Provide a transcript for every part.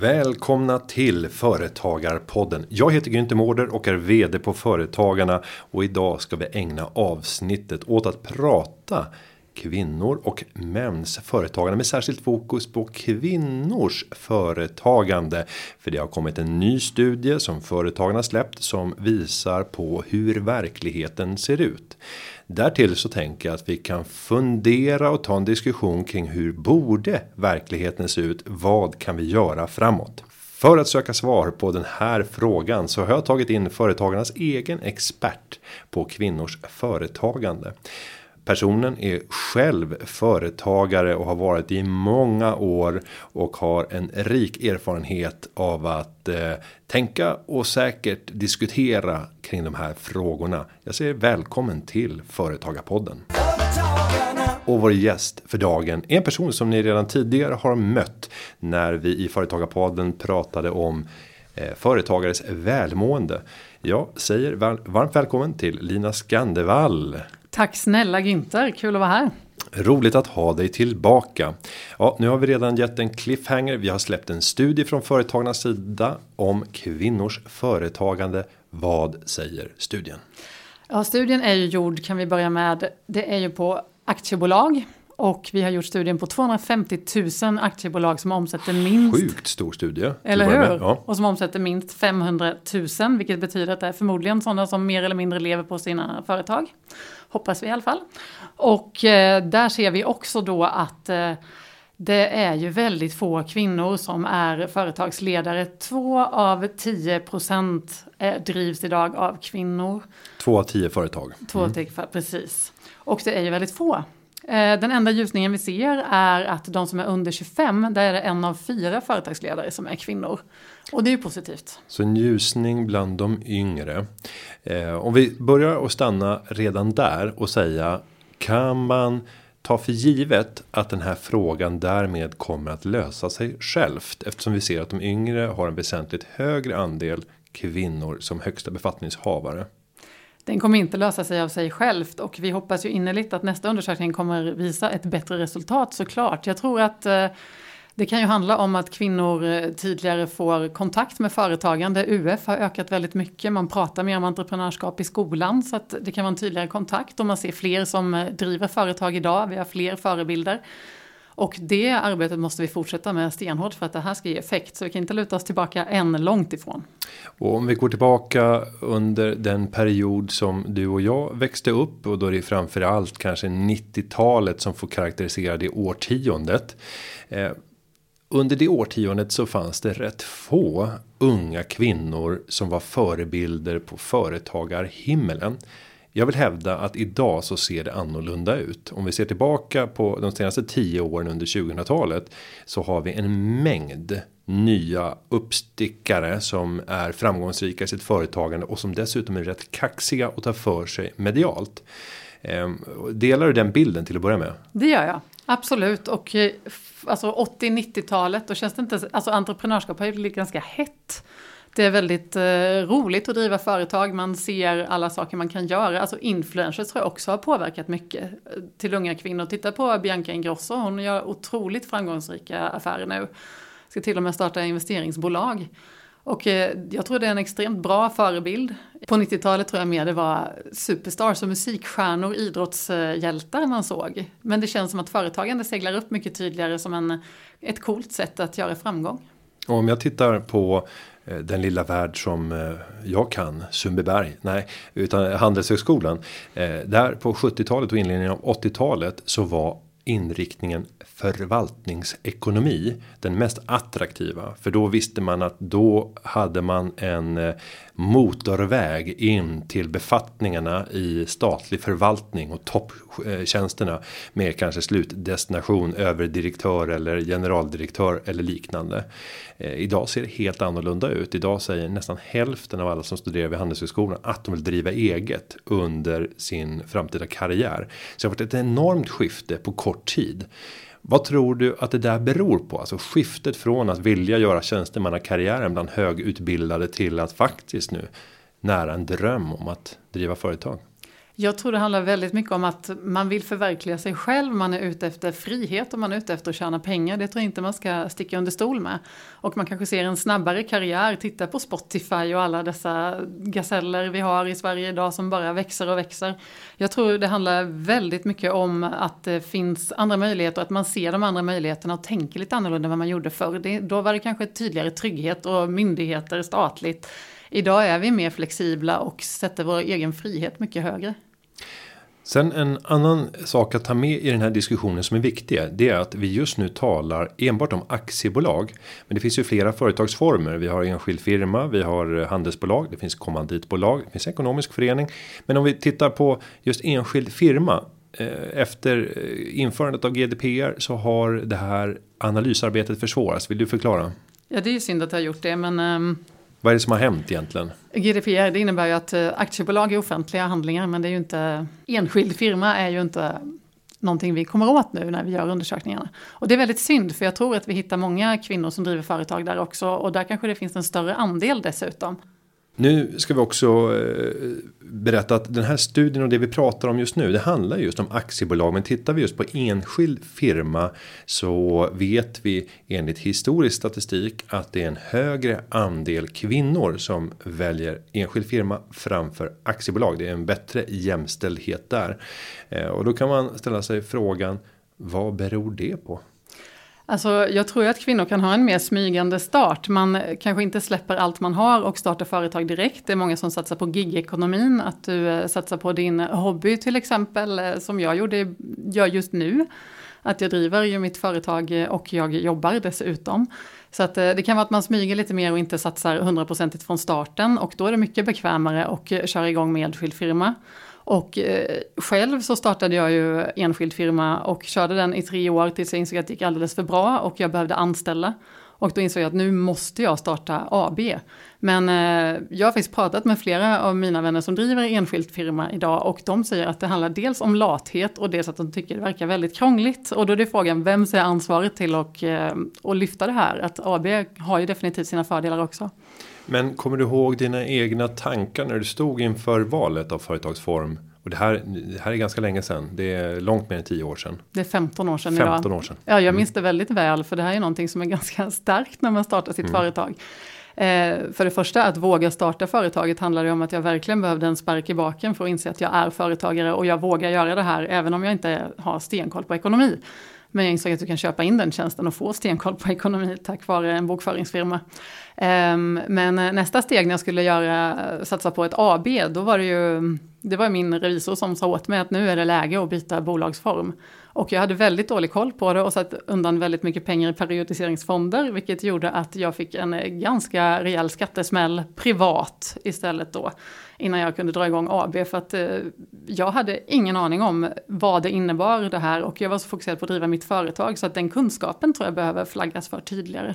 Välkomna till Företagarpodden. Jag heter Günther Mårder och är vd på Företagarna och idag ska vi ägna avsnittet åt att prata kvinnor och mäns företagande med särskilt fokus på kvinnors företagande. För det har kommit en ny studie som företagarna släppt som visar på hur verkligheten ser ut. Därtill så tänker jag att vi kan fundera och ta en diskussion kring hur borde verkligheten se ut? Vad kan vi göra framåt? För att söka svar på den här frågan så har jag tagit in företagarnas egen expert på kvinnors företagande. Personen är själv företagare och har varit i många år och har en rik erfarenhet av att eh, tänka och säkert diskutera kring de här frågorna. Jag säger välkommen till Företagarpodden. Och vår gäst för dagen är en person som ni redan tidigare har mött när vi i Företagarpodden pratade om eh, företagares välmående. Jag säger varmt välkommen till Lina Skandevall. Tack snälla Günther, kul att vara här. Roligt att ha dig tillbaka. Ja, nu har vi redan gett en cliffhanger. Vi har släppt en studie från företagarnas sida om kvinnors företagande. Vad säger studien? Ja, studien är ju gjord kan vi börja med. Det är ju på aktiebolag och vi har gjort studien på 250 000 aktiebolag som omsätter minst. Sjukt stor studie. Eller hur? Ja. Och som omsätter minst 500 000. Vilket betyder att det är förmodligen sådana som mer eller mindre lever på sina företag. Hoppas vi i alla fall. Och eh, där ser vi också då att eh, det är ju väldigt få kvinnor som är företagsledare. Två av tio procent eh, drivs idag av kvinnor. Två av tio företag. Två av tio, precis. Och det är ju väldigt få. Eh, den enda ljusningen vi ser är att de som är under 25, där är det en av fyra företagsledare som är kvinnor. Och det är ju positivt. Så en ljusning bland de yngre. Eh, om vi börjar och stanna redan där och säga kan man ta för givet att den här frågan därmed kommer att lösa sig självt eftersom vi ser att de yngre har en väsentligt högre andel kvinnor som högsta befattningshavare den kommer inte lösa sig av sig självt och vi hoppas ju innerligt att nästa undersökning kommer visa ett bättre resultat såklart. Jag tror att eh, det kan ju handla om att kvinnor eh, tydligare får kontakt med företagande. UF har ökat väldigt mycket, man pratar mer om entreprenörskap i skolan så att det kan vara en tydligare kontakt och man ser fler som eh, driver företag idag, vi har fler förebilder. Och det arbetet måste vi fortsätta med stenhårt för att det här ska ge effekt. Så vi kan inte luta oss tillbaka än långt ifrån. Och om vi går tillbaka under den period som du och jag växte upp och då är det framförallt kanske 90-talet som får karaktärisera det årtiondet. Eh, under det årtiondet så fanns det rätt få unga kvinnor som var förebilder på företagarhimmelen. Jag vill hävda att idag så ser det annorlunda ut. Om vi ser tillbaka på de senaste 10 åren under 2000-talet så har vi en mängd nya uppstickare som är framgångsrika i sitt företagande och som dessutom är rätt kaxiga och tar för sig medialt. Ehm, delar du den bilden till att börja med? Det gör jag. Absolut och eh, alltså 80-90-talet då känns det inte, alltså entreprenörskap har ju blivit ganska hett. Det är väldigt eh, roligt att driva företag, man ser alla saker man kan göra. Alltså influencers tror jag också har påverkat mycket eh, till unga kvinnor. Titta på Bianca Ingrosso, hon gör otroligt framgångsrika affärer nu. Ska till och med starta investeringsbolag. Och eh, jag tror det är en extremt bra förebild. På 90-talet tror jag mer det var superstars och musikstjärnor, idrottshjältar man såg. Men det känns som att företagande seglar upp mycket tydligare som en, ett coolt sätt att göra framgång. Och om jag tittar på Eh, den lilla värld som eh, jag kan, Sundbyberg, nej, utan Handelshögskolan. Eh, där på 70-talet och inledningen av 80-talet så var inriktningen förvaltningsekonomi den mest attraktiva för då visste man att då hade man en motorväg in till befattningarna i statlig förvaltning och topptjänsterna med kanske slutdestination överdirektör eller generaldirektör eller liknande. Eh, idag ser det helt annorlunda ut. Idag säger nästan hälften av alla som studerar vid Handelshögskolan att de vill driva eget under sin framtida karriär. Så det har varit ett enormt skifte på kort tid. Vad tror du att det där beror på? Alltså skiftet från att vilja göra tjänstemannakarriären bland högutbildade till att faktiskt nu nära en dröm om att driva företag. Jag tror det handlar väldigt mycket om att man vill förverkliga sig själv, man är ute efter frihet och man är ute efter att tjäna pengar. Det tror jag inte man ska sticka under stol med. Och man kanske ser en snabbare karriär, titta på Spotify och alla dessa gaseller vi har i Sverige idag som bara växer och växer. Jag tror det handlar väldigt mycket om att det finns andra möjligheter, att man ser de andra möjligheterna och tänker lite annorlunda än vad man gjorde förr. Det, då var det kanske tydligare trygghet och myndigheter statligt. Idag är vi mer flexibla och sätter vår egen frihet mycket högre. Sen en annan sak att ta med i den här diskussionen som är viktig. Det är att vi just nu talar enbart om aktiebolag. Men det finns ju flera företagsformer. Vi har enskild firma, vi har handelsbolag, det finns kommanditbolag, det finns ekonomisk förening. Men om vi tittar på just enskild firma. Eh, efter eh, införandet av GDPR så har det här analysarbetet försvårats. Vill du förklara? Ja, det är ju synd att jag har gjort det, men um vad är det som har hänt egentligen? GDPR det innebär ju att eh, aktiebolag är offentliga handlingar men det är ju inte enskild firma är ju inte någonting vi kommer åt nu när vi gör undersökningarna. Och det är väldigt synd för jag tror att vi hittar många kvinnor som driver företag där också och där kanske det finns en större andel dessutom. Nu ska vi också eh, berätta att den här studien och det vi pratar om just nu. Det handlar just om aktiebolag. Men tittar vi just på enskild firma. Så vet vi enligt historisk statistik att det är en högre andel kvinnor som väljer enskild firma framför aktiebolag. Det är en bättre jämställdhet där. Eh, och då kan man ställa sig frågan. Vad beror det på? Alltså, jag tror att kvinnor kan ha en mer smygande start. Man kanske inte släpper allt man har och startar företag direkt. Det är många som satsar på gigekonomin. Att du eh, satsar på din hobby till exempel, eh, som jag gjorde, gör just nu. Att jag driver ju mitt företag eh, och jag jobbar dessutom. Så att det kan vara att man smyger lite mer och inte satsar hundraprocentigt från starten. Och då är det mycket bekvämare att köra igång med enskild firma. Och eh, själv så startade jag ju enskild firma och körde den i tre år tills jag insåg att det gick alldeles för bra och jag behövde anställa. Och då insåg jag att nu måste jag starta AB. Men eh, jag har faktiskt pratat med flera av mina vänner som driver enskild firma idag och de säger att det handlar dels om lathet och dels att de tycker det verkar väldigt krångligt. Och då är det frågan, vem ser ansvaret till att eh, lyfta det här? Att AB har ju definitivt sina fördelar också. Men kommer du ihåg dina egna tankar när du stod inför valet av företagsform? Och det här, det här är ganska länge sedan. Det är långt mer än 10 år sedan. Det är 15 år sedan 15 idag. år sedan. Ja, jag minns mm. det väldigt väl. För det här är någonting som är ganska starkt när man startar sitt mm. företag. Eh, för det första, att våga starta företaget handlar ju om att jag verkligen behövde en spark i baken för att inse att jag är företagare och jag vågar göra det här även om jag inte har stenkoll på ekonomi. Men jag insåg att du kan köpa in den tjänsten och få stenkoll på ekonomi tack vare en bokföringsfirma. Ehm, men eh, nästa steg när jag skulle göra, eh, satsa på ett AB, då var det ju, det var min revisor som sa åt mig att nu är det läge att byta bolagsform. Och jag hade väldigt dålig koll på det och satt undan väldigt mycket pengar i periodiseringsfonder, vilket gjorde att jag fick en eh, ganska rejäl skattesmäll privat istället då, innan jag kunde dra igång AB. För att eh, jag hade ingen aning om vad det innebar det här och jag var så fokuserad på att driva mitt företag så att den kunskapen tror jag behöver flaggas för tydligare.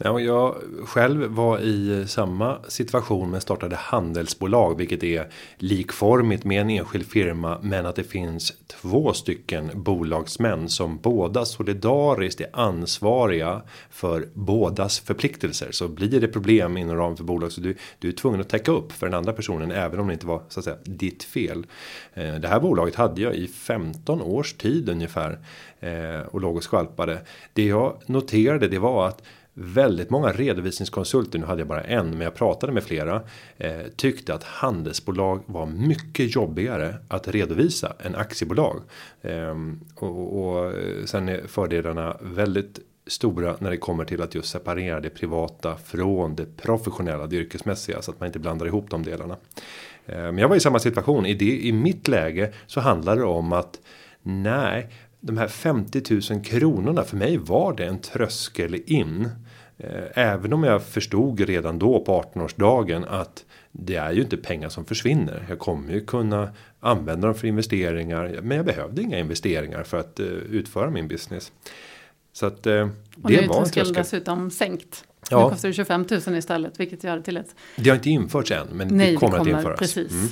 Ja, jag själv var i samma situation men startade handelsbolag vilket är likformigt med en enskild firma men att det finns två stycken bolagsmän som båda solidariskt är ansvariga för bådas förpliktelser så blir det problem inom ramen för bolag så du, du är tvungen att täcka upp för den andra personen även om det inte var så att säga ditt fel. Eh, det här bolaget hade jag i 15 års tid ungefär eh, och låg och skvalpade. Det jag noterade det var att väldigt många redovisningskonsulter, nu hade jag bara en men jag pratade med flera. Eh, tyckte att handelsbolag var mycket jobbigare att redovisa än aktiebolag. Eh, och, och eh, sen är fördelarna väldigt stora när det kommer till att just separera det privata från det professionella, det yrkesmässiga så att man inte blandar ihop de delarna. Eh, men jag var i samma situation i det i mitt läge så handlade det om att nej, de här 50 000 kronorna för mig var det en tröskel in. Eh, även om jag förstod redan då på 18-årsdagen att det är ju inte pengar som försvinner. Jag kommer ju kunna använda dem för investeringar. Men jag behövde inga investeringar för att uh, utföra min business. Så att uh, det nu var en tröskel. dessutom sänkt. Ja. Nu kostar det 25 000 istället, vilket gör det till ett... Det har inte införts än, men Nej, det kommer, det kommer att införas. Precis. Mm.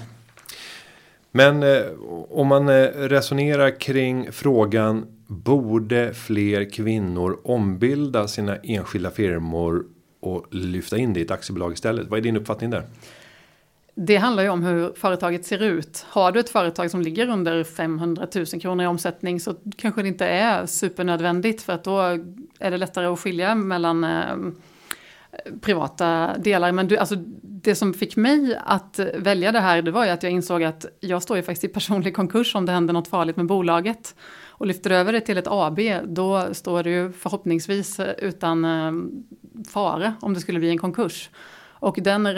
Men eh, om man eh, resonerar kring frågan Borde fler kvinnor ombilda sina enskilda firmor och lyfta in det i ett aktiebolag istället? Vad är din uppfattning där? det handlar ju om hur företaget ser ut. Har du ett företag som ligger under 500 000 kronor i omsättning så kanske det inte är supernödvändigt för att då är det lättare att skilja mellan eh, privata delar. Men du, alltså, det som fick mig att välja det här det var ju att jag insåg att jag står ju faktiskt i personlig konkurs om det händer något farligt med bolaget. Och lyfter över det till ett AB då står det ju förhoppningsvis eh, utan eh, fara om det skulle bli en konkurs. Och den,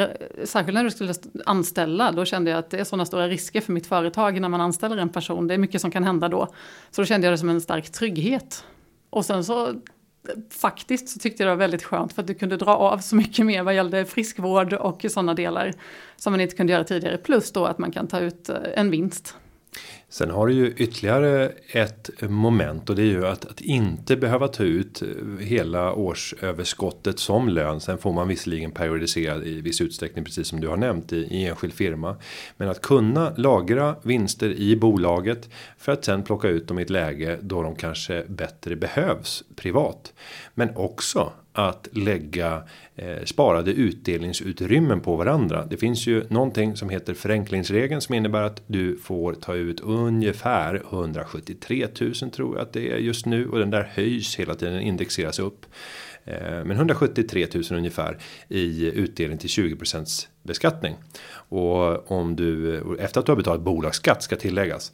särskilt när du skulle anställa, då kände jag att det är sådana stora risker för mitt företag när man anställer en person. Det är mycket som kan hända då. Så då kände jag det som en stark trygghet. Och sen så faktiskt så tyckte jag det var väldigt skönt för att du kunde dra av så mycket mer vad gällde friskvård och sådana delar som man inte kunde göra tidigare. Plus då att man kan ta ut eh, en vinst. Sen har du ju ytterligare ett moment och det är ju att, att inte behöva ta ut eh, hela årsöverskottet som lön. Sen får man visserligen periodisera i viss utsträckning precis som du har nämnt i, i enskild firma. Men att kunna lagra vinster i bolaget för att sen plocka ut dem i ett läge då de kanske bättre behövs privat. Men också att lägga eh, sparade utdelningsutrymmen på varandra. Det finns ju någonting som heter förenklingsregeln som innebär att du får ta ut ungefär 173 000 tror jag att det är just nu och den där höjs hela tiden indexeras upp. Eh, men 173 000 ungefär i utdelning till 20% beskattning. Och om du efter att du har betalat bolagsskatt ska tilläggas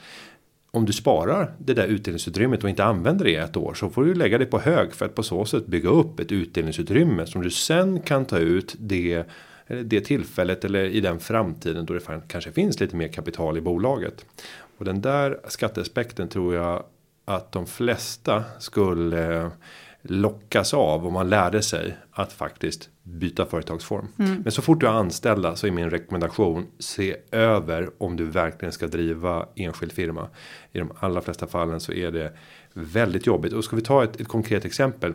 om du sparar det där utdelningsutrymmet och inte använder det i ett år så får du lägga det på hög för att på så sätt bygga upp ett utdelningsutrymme som du sen kan ta ut det det tillfället eller i den framtiden då det kanske finns lite mer kapital i bolaget. Och den där skatteaspekten tror jag att de flesta skulle eh, lockas av om man lärde sig att faktiskt byta företagsform. Mm. Men så fort du är anställda så är min rekommendation se över om du verkligen ska driva enskild firma. I de allra flesta fallen så är det väldigt jobbigt och ska vi ta ett, ett konkret exempel.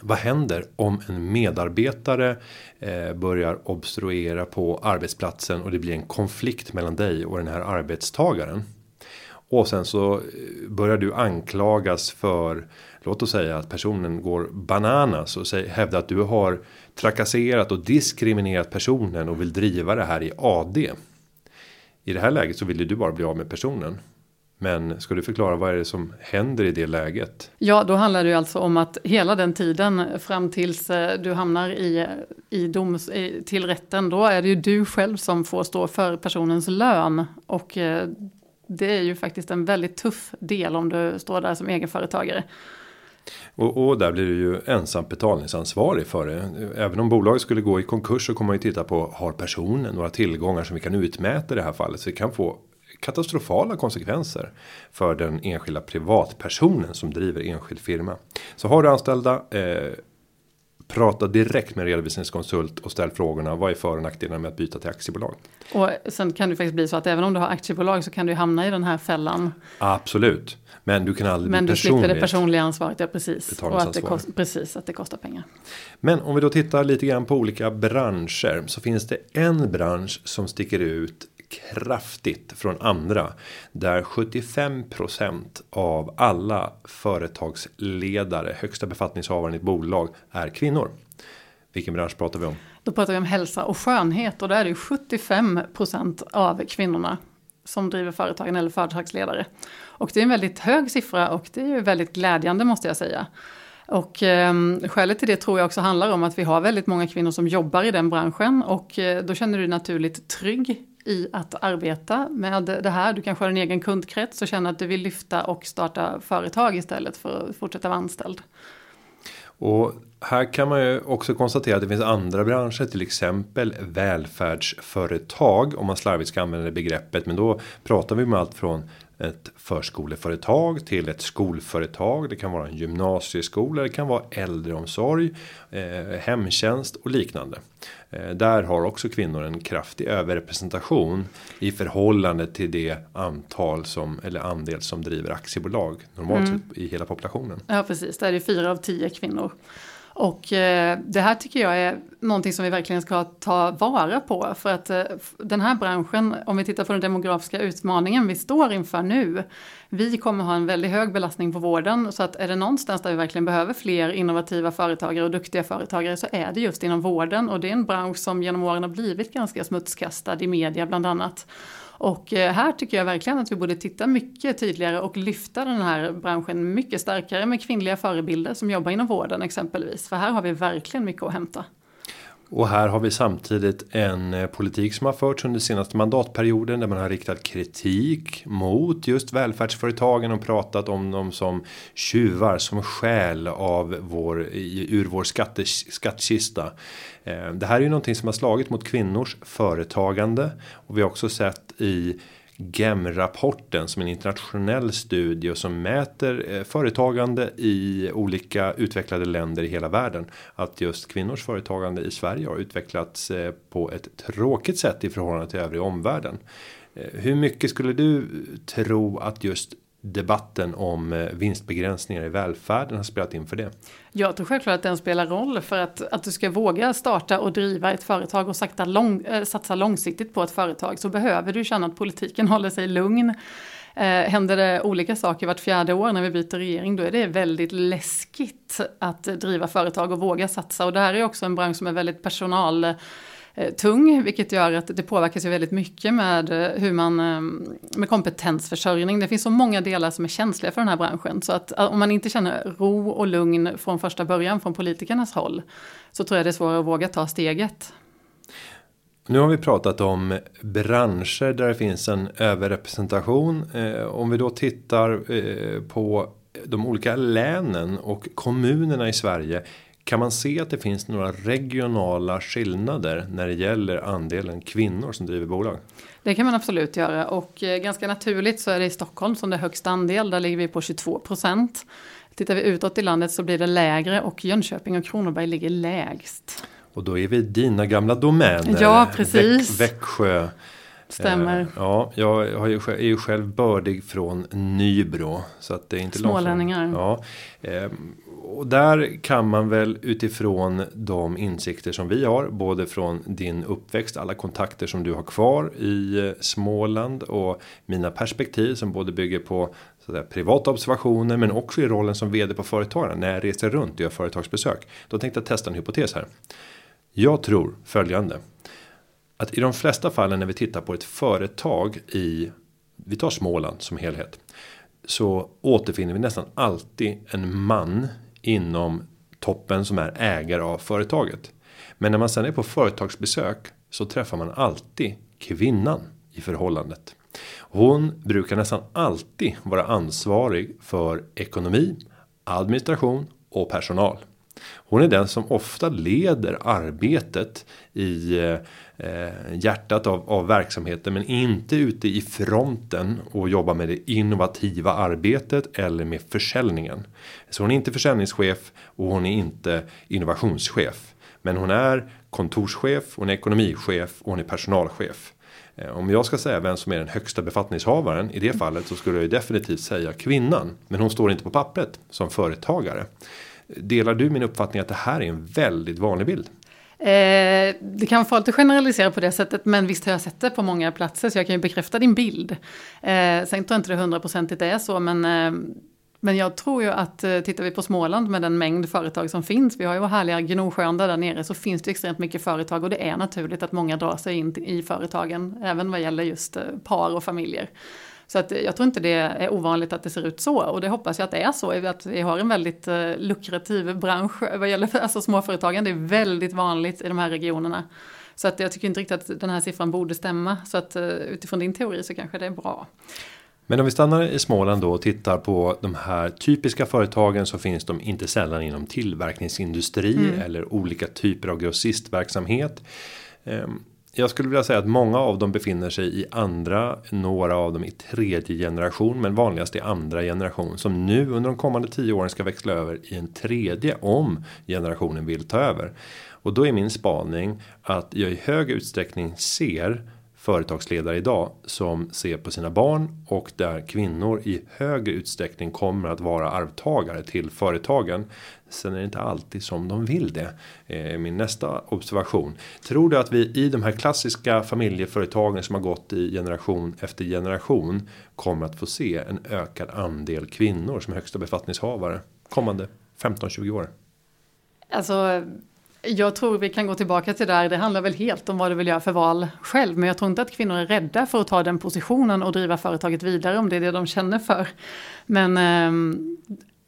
Vad händer om en medarbetare eh, börjar obstruera på arbetsplatsen och det blir en konflikt mellan dig och den här arbetstagaren? Och sen så eh, börjar du anklagas för Låt oss säga att personen går bananas och hävdar att du har trakasserat och diskriminerat personen och vill driva det här i AD. I det här läget så vill du bara bli av med personen. Men ska du förklara vad är det som händer i det läget? Ja, då handlar det ju alltså om att hela den tiden fram tills eh, du hamnar i, i doms, till rätten, då är det ju du själv som får stå för personens lön. Och eh, det är ju faktiskt en väldigt tuff del om du står där som egenföretagare. Och, och, där blir du ju ensam betalningsansvarig för det. Även om bolaget skulle gå i konkurs så kommer man ju titta på har personen några tillgångar som vi kan utmäta i det här fallet. Så det kan få katastrofala konsekvenser för den enskilda privatpersonen som driver enskild firma. Så har du anställda eh, Prata direkt med redovisningskonsult och ställ frågorna. Vad är för och nackdelarna med att byta till aktiebolag? Och sen kan det faktiskt bli så att även om du har aktiebolag så kan du hamna i den här fällan. Absolut. Men du kan aldrig Men du slipper det personliga ansvaret, ja precis. Och att det, kost, precis, att det kostar pengar. Men om vi då tittar lite grann på olika branscher. Så finns det en bransch som sticker ut kraftigt från andra. Där 75% av alla företagsledare, högsta befattningshavare i ett bolag är kvinnor. Vilken bransch pratar vi om? Då pratar vi om hälsa och skönhet och där är det 75% av kvinnorna som driver företagen eller företagsledare. Och det är en väldigt hög siffra och det är ju väldigt glädjande måste jag säga. Och eh, skälet till det tror jag också handlar om att vi har väldigt många kvinnor som jobbar i den branschen och eh, då känner du dig naturligt trygg i att arbeta med det här. Du kanske har en egen kundkrets och känner att du vill lyfta och starta företag istället för att fortsätta vara anställd. Och här kan man ju också konstatera att det finns andra branscher, till exempel välfärdsföretag om man slarvigt ska använda det begreppet. Men då pratar vi om allt från ett förskoleföretag till ett skolföretag. Det kan vara en gymnasieskola, det kan vara äldreomsorg, eh, hemtjänst och liknande. Eh, där har också kvinnor en kraftig överrepresentation i förhållande till det antal som eller andel som driver aktiebolag normalt mm. sett i hela populationen. Ja precis, där är det fyra av tio kvinnor. Och eh, det här tycker jag är någonting som vi verkligen ska ta vara på. För att eh, den här branschen, om vi tittar på den demografiska utmaningen vi står inför nu. Vi kommer ha en väldigt hög belastning på vården. Så att är det någonstans där vi verkligen behöver fler innovativa företagare och duktiga företagare så är det just inom vården. Och det är en bransch som genom åren har blivit ganska smutskastad i media bland annat. Och eh, här tycker jag verkligen att vi borde titta mycket tydligare och lyfta den här branschen mycket starkare med kvinnliga förebilder som jobbar inom vården exempelvis. För här har vi verkligen mycket att hämta. Och här har vi samtidigt en eh, politik som har förts under senaste mandatperioden där man har riktat kritik mot just välfärdsföretagen och pratat om dem som tjuvar som skäl av vår ur vår skattkista. Eh, det här är ju någonting som har slagit mot kvinnors företagande och vi har också sett i GEM-rapporten som en internationell studie som mäter eh, företagande i olika utvecklade länder i hela världen. Att just kvinnors företagande i Sverige har utvecklats eh, på ett tråkigt sätt i förhållande till övriga omvärlden. Hur mycket skulle du tro att just debatten om eh, vinstbegränsningar i välfärden har spelat in för det? Jag tror självklart att den spelar roll för att, att du ska våga starta och driva ett företag och sakta lång, äh, satsa långsiktigt på ett företag så behöver du känna att politiken håller sig lugn. Eh, händer det olika saker vart fjärde år när vi byter regering då är det väldigt läskigt att driva företag och våga satsa och det här är också en bransch som är väldigt personal Eh, tung, vilket gör att det påverkas ju väldigt mycket med eh, hur man eh, med kompetensförsörjning. Det finns så många delar som är känsliga för den här branschen så att om man inte känner ro och lugn från första början från politikernas håll så tror jag det är svårare att våga ta steget. Nu har vi pratat om branscher där det finns en överrepresentation. om vi då tittar på de olika länen och kommunerna i Sverige. Kan man se att det finns några regionala skillnader när det gäller andelen kvinnor som driver bolag? Det kan man absolut göra och eh, ganska naturligt så är det i Stockholm som det är högst andel. Där ligger vi på 22 procent. Tittar vi utåt i landet så blir det lägre och Jönköping och Kronoberg ligger lägst. Och då är vi dina gamla domäner. Ja, precis. Växjö. Stämmer. Eh, ja, jag har ju, är ju själv bördig från Nybro. Så att det är inte Smålänningar. Ja, eh, och där kan man väl utifrån de insikter som vi har, både från din uppväxt, alla kontakter som du har kvar i eh, Småland och mina perspektiv som både bygger på så där, privata observationer men också i rollen som vd på företagen när jag reser runt och gör företagsbesök. Då tänkte jag testa en hypotes här. Jag tror följande. Att i de flesta fallen när vi tittar på ett företag i, vi tar Småland som helhet. Så återfinner vi nästan alltid en man inom toppen som är ägare av företaget. Men när man sen är på företagsbesök så träffar man alltid kvinnan i förhållandet. Hon brukar nästan alltid vara ansvarig för ekonomi, administration och personal. Hon är den som ofta leder arbetet i eh, hjärtat av, av verksamheten men inte ute i fronten och jobbar med det innovativa arbetet eller med försäljningen. Så hon är inte försäljningschef och hon är inte innovationschef. Men hon är kontorschef, hon är ekonomichef och hon är personalchef. Eh, om jag ska säga vem som är den högsta befattningshavaren i det fallet så skulle jag definitivt säga kvinnan. Men hon står inte på pappret som företagare. Delar du min uppfattning att det här är en väldigt vanlig bild? Eh, det kan vara lite generaliserat på det sättet, men visst har jag sett det på många platser, så jag kan ju bekräfta din bild. Eh, sen tror jag inte det hundraprocentigt är så, men, eh, men jag tror ju att eh, tittar vi på Småland med den mängd företag som finns, vi har ju vår härliga Gnosjön där nere, så finns det extremt mycket företag och det är naturligt att många drar sig in i företagen, även vad gäller just eh, par och familjer. Så att jag tror inte det är ovanligt att det ser ut så och det hoppas jag att det är så. Att vi har en väldigt eh, lukrativ bransch vad gäller alltså småföretagen. Det är väldigt vanligt i de här regionerna. Så att jag tycker inte riktigt att den här siffran borde stämma. Så att eh, utifrån din teori så kanske det är bra. Men om vi stannar i Småland då och tittar på de här typiska företagen så finns de inte sällan inom tillverkningsindustri mm. eller olika typer av grossistverksamhet. Jag skulle vilja säga att många av dem befinner sig i andra, några av dem i tredje generation, men vanligast i andra generation som nu under de kommande tio åren ska växla över i en tredje om generationen vill ta över. Och då är min spaning att jag i hög utsträckning ser företagsledare idag som ser på sina barn och där kvinnor i högre utsträckning kommer att vara arvtagare till företagen. Sen är det inte alltid som de vill det. Eh, min nästa observation. Tror du att vi i de här klassiska familjeföretagen som har gått i generation efter generation kommer att få se en ökad andel kvinnor som högsta befattningshavare kommande 15-20 år? Alltså jag tror vi kan gå tillbaka till där, det handlar väl helt om vad du vill göra för val själv. Men jag tror inte att kvinnor är rädda för att ta den positionen och driva företaget vidare om det är det de känner för. Men eh,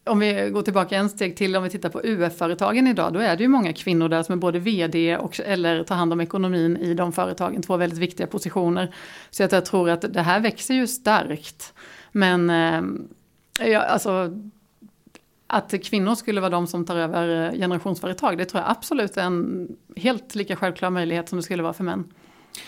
om vi går tillbaka en steg till, om vi tittar på UF-företagen idag, då är det ju många kvinnor där som är både vd och eller tar hand om ekonomin i de företagen, två väldigt viktiga positioner. Så att jag tror att det här växer ju starkt. Men eh, ja, alltså att kvinnor skulle vara de som tar över eh, generationsföretag, det tror jag absolut är en helt lika självklar möjlighet som det skulle vara för män.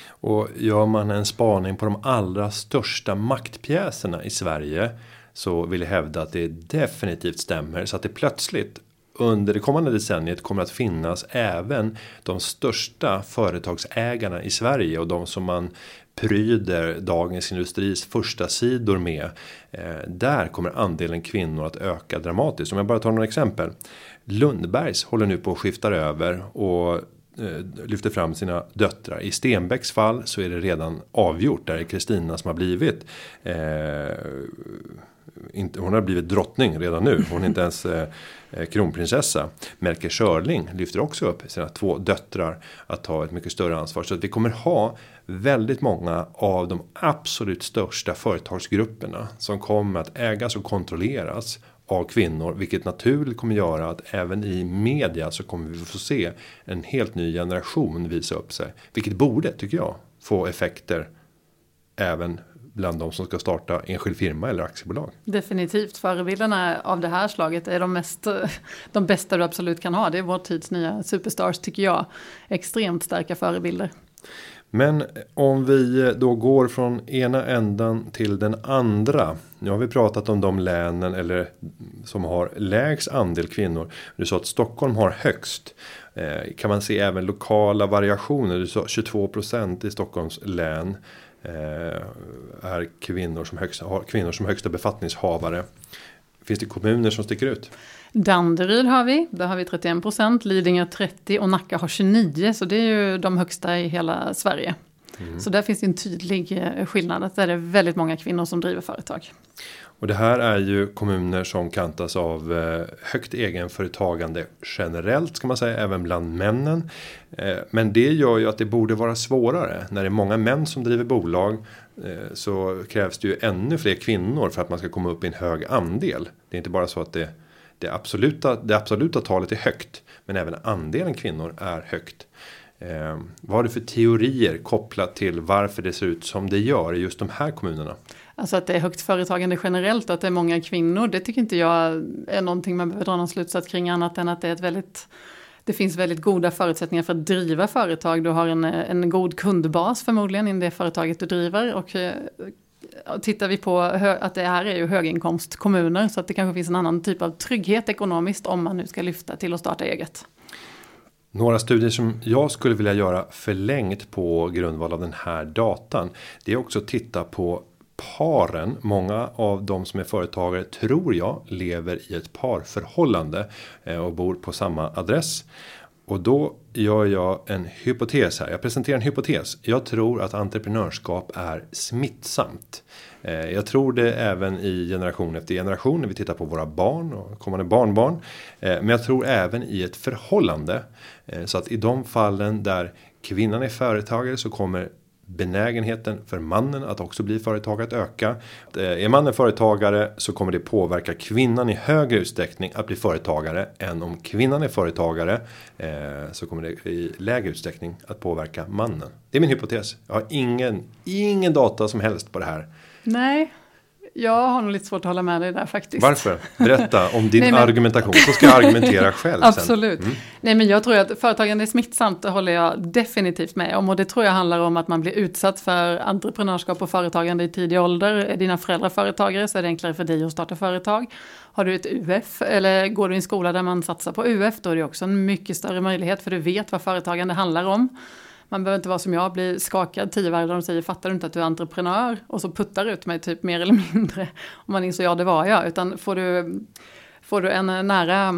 Och gör man en spaning på de allra största maktpjäserna i Sverige så vill jag hävda att det definitivt stämmer så att det plötsligt under det kommande decenniet kommer att finnas även de största företagsägarna i Sverige och de som man pryder Dagens Industris första sidor med. Eh, där kommer andelen kvinnor att öka dramatiskt. Om jag bara tar några exempel. Lundbergs håller nu på att skifta över och eh, lyfter fram sina döttrar. I Stenbecks fall så är det redan avgjort. Där är Kristina som har blivit eh, inte, hon har blivit drottning redan nu. Hon är inte ens eh, eh kronprinsessa. Melker Schörling lyfter också upp sina två döttrar att ta ett mycket större ansvar. Så att vi kommer ha väldigt många av de absolut största företagsgrupperna som kommer att ägas och kontrolleras av kvinnor, vilket naturligt kommer göra att även i media så kommer vi få se en helt ny generation visa upp sig, vilket borde tycker jag få effekter även bland de som ska starta enskild firma eller aktiebolag. Definitivt, förebilderna av det här slaget är de, mest, de bästa du absolut kan ha. Det är vår tids nya superstars tycker jag. Extremt starka förebilder. Men om vi då går från ena ändan till den andra. Nu har vi pratat om de länen eller som har lägst andel kvinnor. Du sa att Stockholm har högst. Eh, kan man se även lokala variationer? Du sa 22% i Stockholms län. Eh, är kvinnor som, högsta, har kvinnor som högsta befattningshavare. Finns det kommuner som sticker ut? Danderyd har vi, där har vi 31 procent, Lidingö 30 och Nacka har 29 så det är ju de högsta i hela Sverige. Mm. Så där finns det en tydlig eh, skillnad, att där är det väldigt många kvinnor som driver företag. Och det här är ju kommuner som kantas av eh, högt egenföretagande generellt ska man säga, även bland männen. Eh, men det gör ju att det borde vara svårare. När det är många män som driver bolag eh, så krävs det ju ännu fler kvinnor för att man ska komma upp i en hög andel. Det är inte bara så att det, det, absoluta, det absoluta talet är högt, men även andelen kvinnor är högt. Eh, vad har du för teorier kopplat till varför det ser ut som det gör i just de här kommunerna? Alltså att det är högt företagande generellt och att det är många kvinnor, det tycker inte jag är någonting man behöver dra någon slutsats kring annat än att det är ett väldigt det finns väldigt goda förutsättningar för att driva företag. Du har en, en god kundbas förmodligen i det företaget du driver. Och och tittar vi på att det här är ju höginkomstkommuner så att det kanske finns en annan typ av trygghet ekonomiskt om man nu ska lyfta till att starta eget. Några studier som jag skulle vilja göra förlängt på grundval av den här datan. Det är också att titta på paren. Många av de som är företagare tror jag lever i ett parförhållande eh, och bor på samma adress. Och då gör jag en hypotes här. Jag presenterar en hypotes. Jag tror att entreprenörskap är smittsamt. Eh, jag tror det även i generation efter generation när vi tittar på våra barn och kommande barnbarn. Eh, men jag tror även i ett förhållande. Så att i de fallen där kvinnan är företagare så kommer benägenheten för mannen att också bli företagare att öka. Eh, är mannen företagare så kommer det påverka kvinnan i högre utsträckning att bli företagare än om kvinnan är företagare eh, så kommer det i lägre utsträckning att påverka mannen. Det är min hypotes. Jag har ingen, ingen data som helst på det här. Nej, jag har nog lite svårt att hålla med dig där faktiskt. Varför? Berätta om din Nej, men... argumentation så ska jag argumentera själv. Absolut. Mm. Nej men jag tror att företagande är smittsamt, det håller jag definitivt med om. Och det tror jag handlar om att man blir utsatt för entreprenörskap och företagande i tidig ålder. Är dina föräldrar företagare så är det enklare för dig att starta företag. Har du ett UF eller går du i en skola där man satsar på UF då är det också en mycket större möjlighet för du vet vad företagande handlar om. Man behöver inte vara som jag, bli skakad tio varje dag och säger fattar du inte att du är entreprenör? Och så puttar ut mig typ mer eller mindre. Om man inser ja det var jag. Utan får du, får du en nära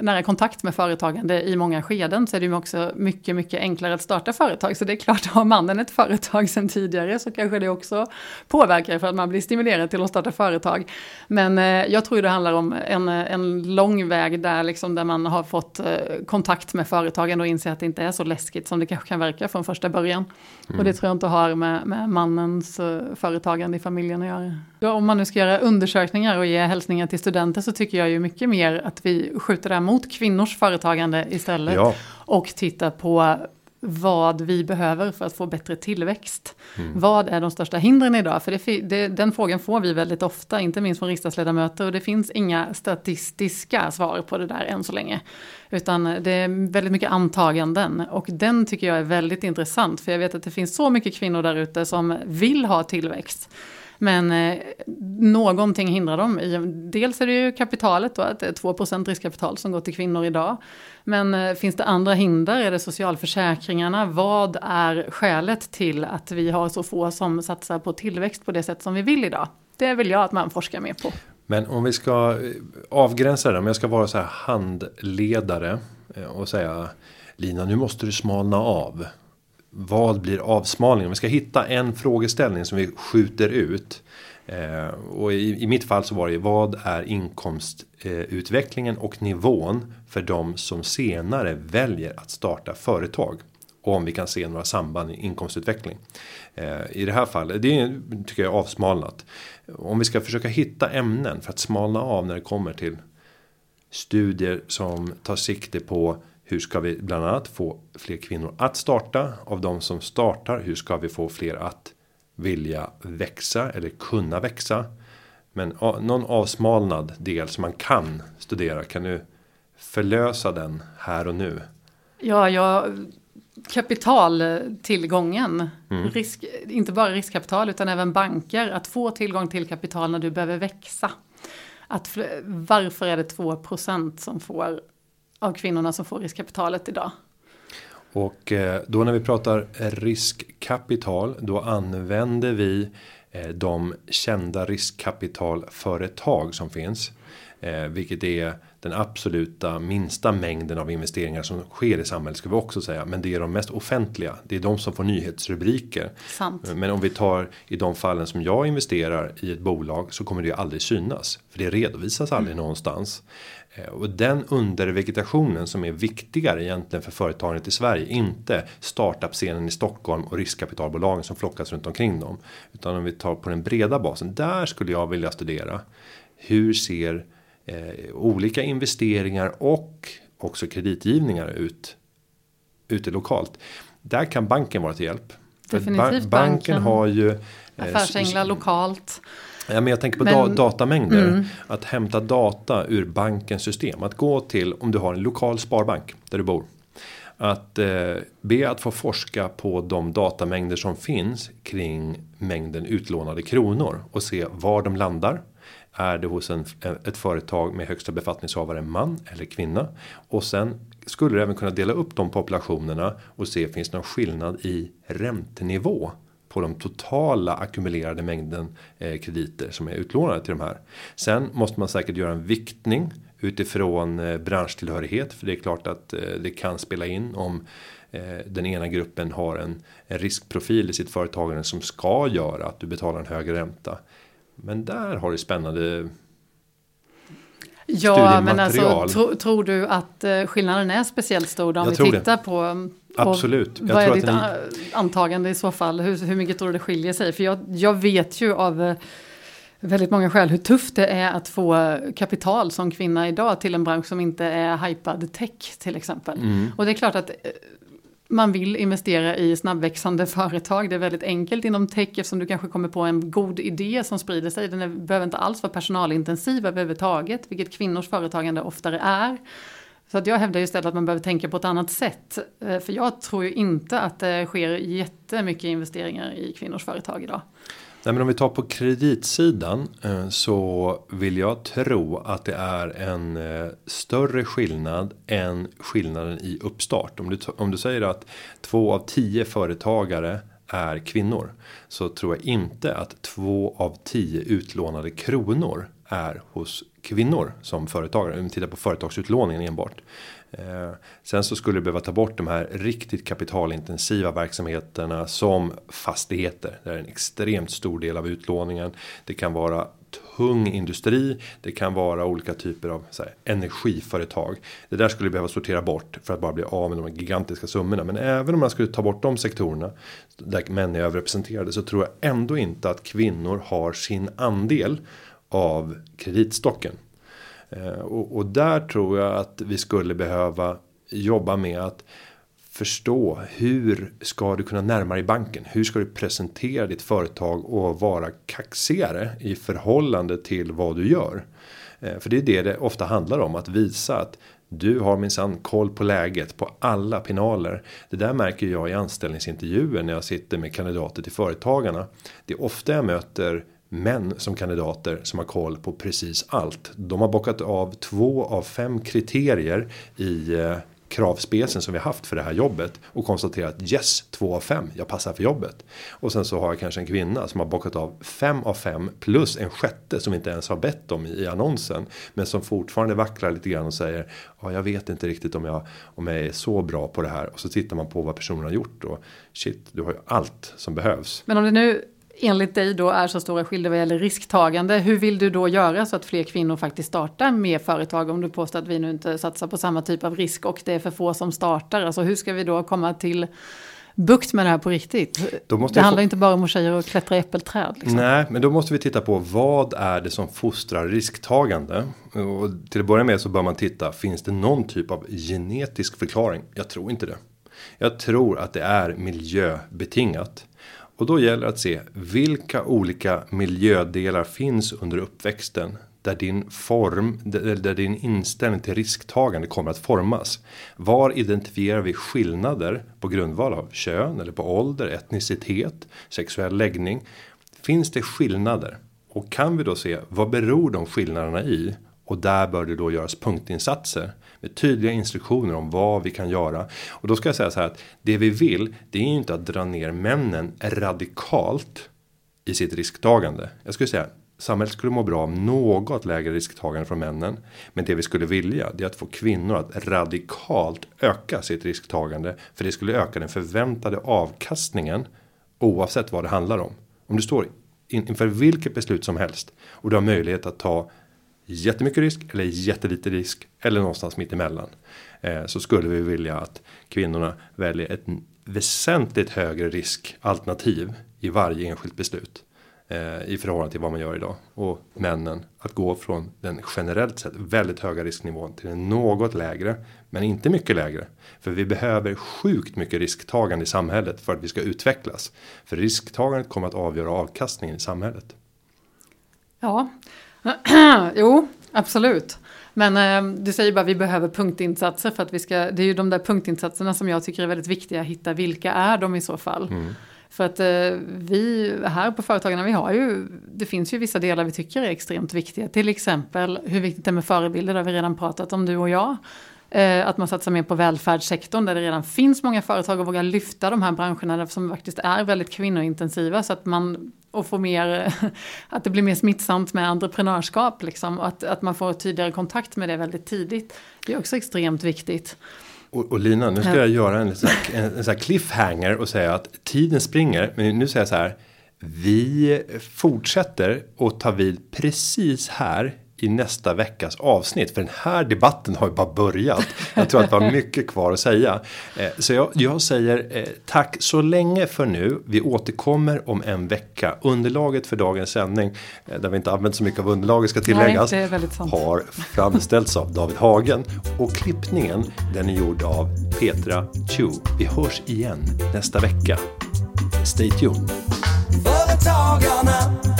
nära kontakt med företagande i många skeden så är det ju också mycket, mycket enklare att starta företag. Så det är klart, har mannen ett företag sedan tidigare så kanske det också påverkar för att man blir stimulerad till att starta företag. Men eh, jag tror det handlar om en, en lång väg där, liksom, där man har fått eh, kontakt med företagen och inser att det inte är så läskigt som det kanske kan verka från första början. Mm. Och det tror jag inte har med, med mannens eh, företagande i familjen att göra. Ja, om man nu ska göra undersökningar och ge hälsningar till studenter så tycker jag ju mycket mer att vi skjuter det här mot kvinnors företagande istället. Ja. Och tittar på vad vi behöver för att få bättre tillväxt. Mm. Vad är de största hindren idag? För det, det, den frågan får vi väldigt ofta, inte minst från riksdagsledamöter. Och det finns inga statistiska svar på det där än så länge. Utan det är väldigt mycket antaganden. Och den tycker jag är väldigt intressant. För jag vet att det finns så mycket kvinnor där ute som vill ha tillväxt. Men eh, någonting hindrar dem. dels är det ju kapitalet då, att det är 2 riskkapital som går till kvinnor idag. Men eh, finns det andra hinder? Är det socialförsäkringarna? Vad är skälet till att vi har så få som satsar på tillväxt på det sätt som vi vill idag? Det vill jag att man forskar mer på. Men om vi ska eh, avgränsa det, om jag ska vara så här handledare eh, och säga Lina, nu måste du smalna av vad blir avsmalningen? Vi ska hitta en frågeställning som vi skjuter ut. Eh, och i, i, mitt fall så var det ju vad är inkomstutvecklingen eh, och nivån för de som senare väljer att starta företag. Och om vi kan se några samband i inkomstutveckling. Eh, I det här fallet, det tycker jag är avsmalnat. Om vi ska försöka hitta ämnen för att smalna av när det kommer till studier som tar sikte på hur ska vi bland annat få fler kvinnor att starta? Av de som startar, hur ska vi få fler att vilja växa eller kunna växa? Men någon avsmalnad del som man kan studera, kan du förlösa den här och nu? Ja, jag kapitaltillgången, mm. risk, inte bara riskkapital utan även banker, att få tillgång till kapital när du behöver växa. Att, varför är det 2% som får av kvinnorna som får riskkapitalet idag. Och eh, då när vi pratar riskkapital då använder vi eh, de kända riskkapitalföretag som finns. Eh, vilket är den absoluta minsta mängden av investeringar som sker i samhället ska vi också säga. Men det är de mest offentliga. Det är de som får nyhetsrubriker. Sant. Men om vi tar i de fallen som jag investerar i ett bolag så kommer det aldrig synas. För det redovisas aldrig mm. någonstans. Eh, och den undervegetationen som är viktigare egentligen för företaget i Sverige. Inte startup-scenen i Stockholm och riskkapitalbolagen som flockas runt omkring dem. Utan om vi tar på den breda basen. Där skulle jag vilja studera. Hur ser eh, olika investeringar och också kreditgivningar ut. Ute lokalt. Där kan banken vara till hjälp. Definitivt banken, banken har ju. Eh, Affärsänglar lokalt. Ja, men jag tänker på men, da datamängder. Mm. Att hämta data ur bankens system. Att gå till om du har en lokal sparbank där du bor. Att eh, be att få forska på de datamängder som finns kring mängden utlånade kronor och se var de landar. Är det hos en, ett företag med högsta befattningshavare man eller kvinna? Och sen skulle du även kunna dela upp de populationerna och se finns det någon skillnad i räntenivå på de totala ackumulerade mängden eh, krediter som är utlånade till de här. Sen måste man säkert göra en viktning utifrån eh, branschtillhörighet för det är klart att eh, det kan spela in om den ena gruppen har en, en riskprofil i sitt företagande som ska göra att du betalar en högre ränta. Men där har du spännande Ja, men alltså tro, tror du att skillnaden är speciellt stor då, om jag vi tittar det. på Absolut. Jag vad är ditt ni... antagande i så fall? Hur, hur mycket tror du det skiljer sig? För jag, jag vet ju av eh, väldigt många skäl hur tufft det är att få kapital som kvinna idag till en bransch som inte är hypad tech till exempel. Mm. Och det är klart att eh, man vill investera i snabbväxande företag. Det är väldigt enkelt inom tech eftersom du kanske kommer på en god idé som sprider sig. Den är, behöver inte alls vara personalintensiv överhuvudtaget, vilket kvinnors företagande oftare är. Så att jag hävdar istället att man behöver tänka på ett annat sätt. Eh, för jag tror ju inte att det sker jättemycket investeringar i kvinnors företag idag. Nej, men om vi tar på kreditsidan eh, så vill jag tro att det är en eh, större skillnad än skillnaden i uppstart. Om du, om du säger att två av tio företagare är kvinnor så tror jag inte att två av tio utlånade kronor är hos kvinnor som företagare. Om vi tittar på företagsutlåningen enbart. Eh, sen så skulle det behöva ta bort de här riktigt kapitalintensiva verksamheterna som fastigheter. Det är en extremt stor del av utlåningen. Det kan vara tung industri. Det kan vara olika typer av här, energiföretag. Det där skulle behöva sortera bort för att bara bli av med de gigantiska summorna. Men även om man skulle ta bort de sektorerna där män är överrepresenterade så tror jag ändå inte att kvinnor har sin andel av kreditstocken. Eh, och, och där tror jag att vi skulle behöva jobba med att förstå hur ska du kunna närma dig banken? Hur ska du presentera ditt företag och vara kaxigare i förhållande till vad du gör? Eh, för det är det det ofta handlar om att visa att du har minsann koll på läget på alla pinaler. Det där märker jag i anställningsintervjuer när jag sitter med kandidater till företagarna. Det är ofta jag möter män som kandidater som har koll på precis allt. De har bockat av två av fem kriterier i eh, kravspecen som vi haft för det här jobbet och konstaterat yes två av fem jag passar för jobbet och sen så har jag kanske en kvinna som har bockat av fem av fem plus en sjätte som inte ens har bett om i annonsen men som fortfarande vacklar lite grann och säger ja, jag vet inte riktigt om jag om jag är så bra på det här och så tittar man på vad personen har gjort och shit, du har ju allt som behövs. Men om det nu enligt dig då är så stora skillnader vad gäller risktagande. Hur vill du då göra så att fler kvinnor faktiskt startar med företag om du påstår att vi nu inte satsar på samma typ av risk och det är för få som startar. Alltså hur ska vi då komma till bukt med det här på riktigt. det handlar få... inte bara om att tjejer och klättra i äppelträd. Liksom. Nej, men då måste vi titta på vad är det som fostrar risktagande. Och till att börja med så bör man titta, finns det någon typ av genetisk förklaring? Jag tror inte det. Jag tror att det är miljöbetingat. Och då gäller det att se vilka olika miljödelar finns under uppväxten där din form, där din inställning till risktagande kommer att formas. Var identifierar vi skillnader på grundval av kön eller på ålder, etnicitet, sexuell läggning? Finns det skillnader? Och kan vi då se vad beror de skillnaderna i? Och där bör det då göras punktinsatser med tydliga instruktioner om vad vi kan göra. Och då ska jag säga så här att det vi vill, det är ju inte att dra ner männen radikalt i sitt risktagande. Jag skulle säga samhället skulle må bra av något lägre risktagande från männen. Men det vi skulle vilja det är att få kvinnor att radikalt öka sitt risktagande. För det skulle öka den förväntade avkastningen oavsett vad det handlar om. Om du står inför vilket beslut som helst och du har möjlighet att ta jättemycket risk eller jättelite risk eller någonstans mitt emellan. Eh, så skulle vi vilja att kvinnorna väljer ett väsentligt högre riskalternativ i varje enskilt beslut. Eh, I förhållande till vad man gör idag. Och männen att gå från den generellt sett väldigt höga risknivån till en något lägre. Men inte mycket lägre. För vi behöver sjukt mycket risktagande i samhället för att vi ska utvecklas. För risktagandet kommer att avgöra avkastningen i samhället. Ja, jo, absolut. Men eh, du säger bara att vi behöver punktinsatser för att vi ska, det är ju de där punktinsatserna som jag tycker är väldigt viktiga att hitta, vilka är de i så fall? Mm. För att eh, vi här på Företagarna, vi har ju, det finns ju vissa delar vi tycker är extremt viktiga. Till exempel hur viktigt det är med förebilder, det har vi redan pratat om du och jag. Eh, att man satsar mer på välfärdssektorn där det redan finns många företag och vågar lyfta de här branscherna som faktiskt är väldigt kvinnointensiva. Så att man och få mer, att det blir mer smittsamt med entreprenörskap. Liksom, och att, att man får tydligare kontakt med det väldigt tidigt. Det är också extremt viktigt. Och, och Lina, nu ska jag göra en, en, en, en cliffhanger och säga att tiden springer. Men nu säger jag så här. Vi fortsätter och tar vid precis här i nästa veckas avsnitt. För den här debatten har ju bara börjat. Jag tror att vi har mycket kvar att säga. Eh, så jag, jag säger eh, tack så länge för nu. Vi återkommer om en vecka. Underlaget för dagens sändning, eh, där vi inte använt så mycket av underlaget ska tilläggas, Nej, har framställts av David Hagen. Och klippningen, den är gjord av Petra Chu. Vi hörs igen nästa vecka. Stay tuned. Företagarna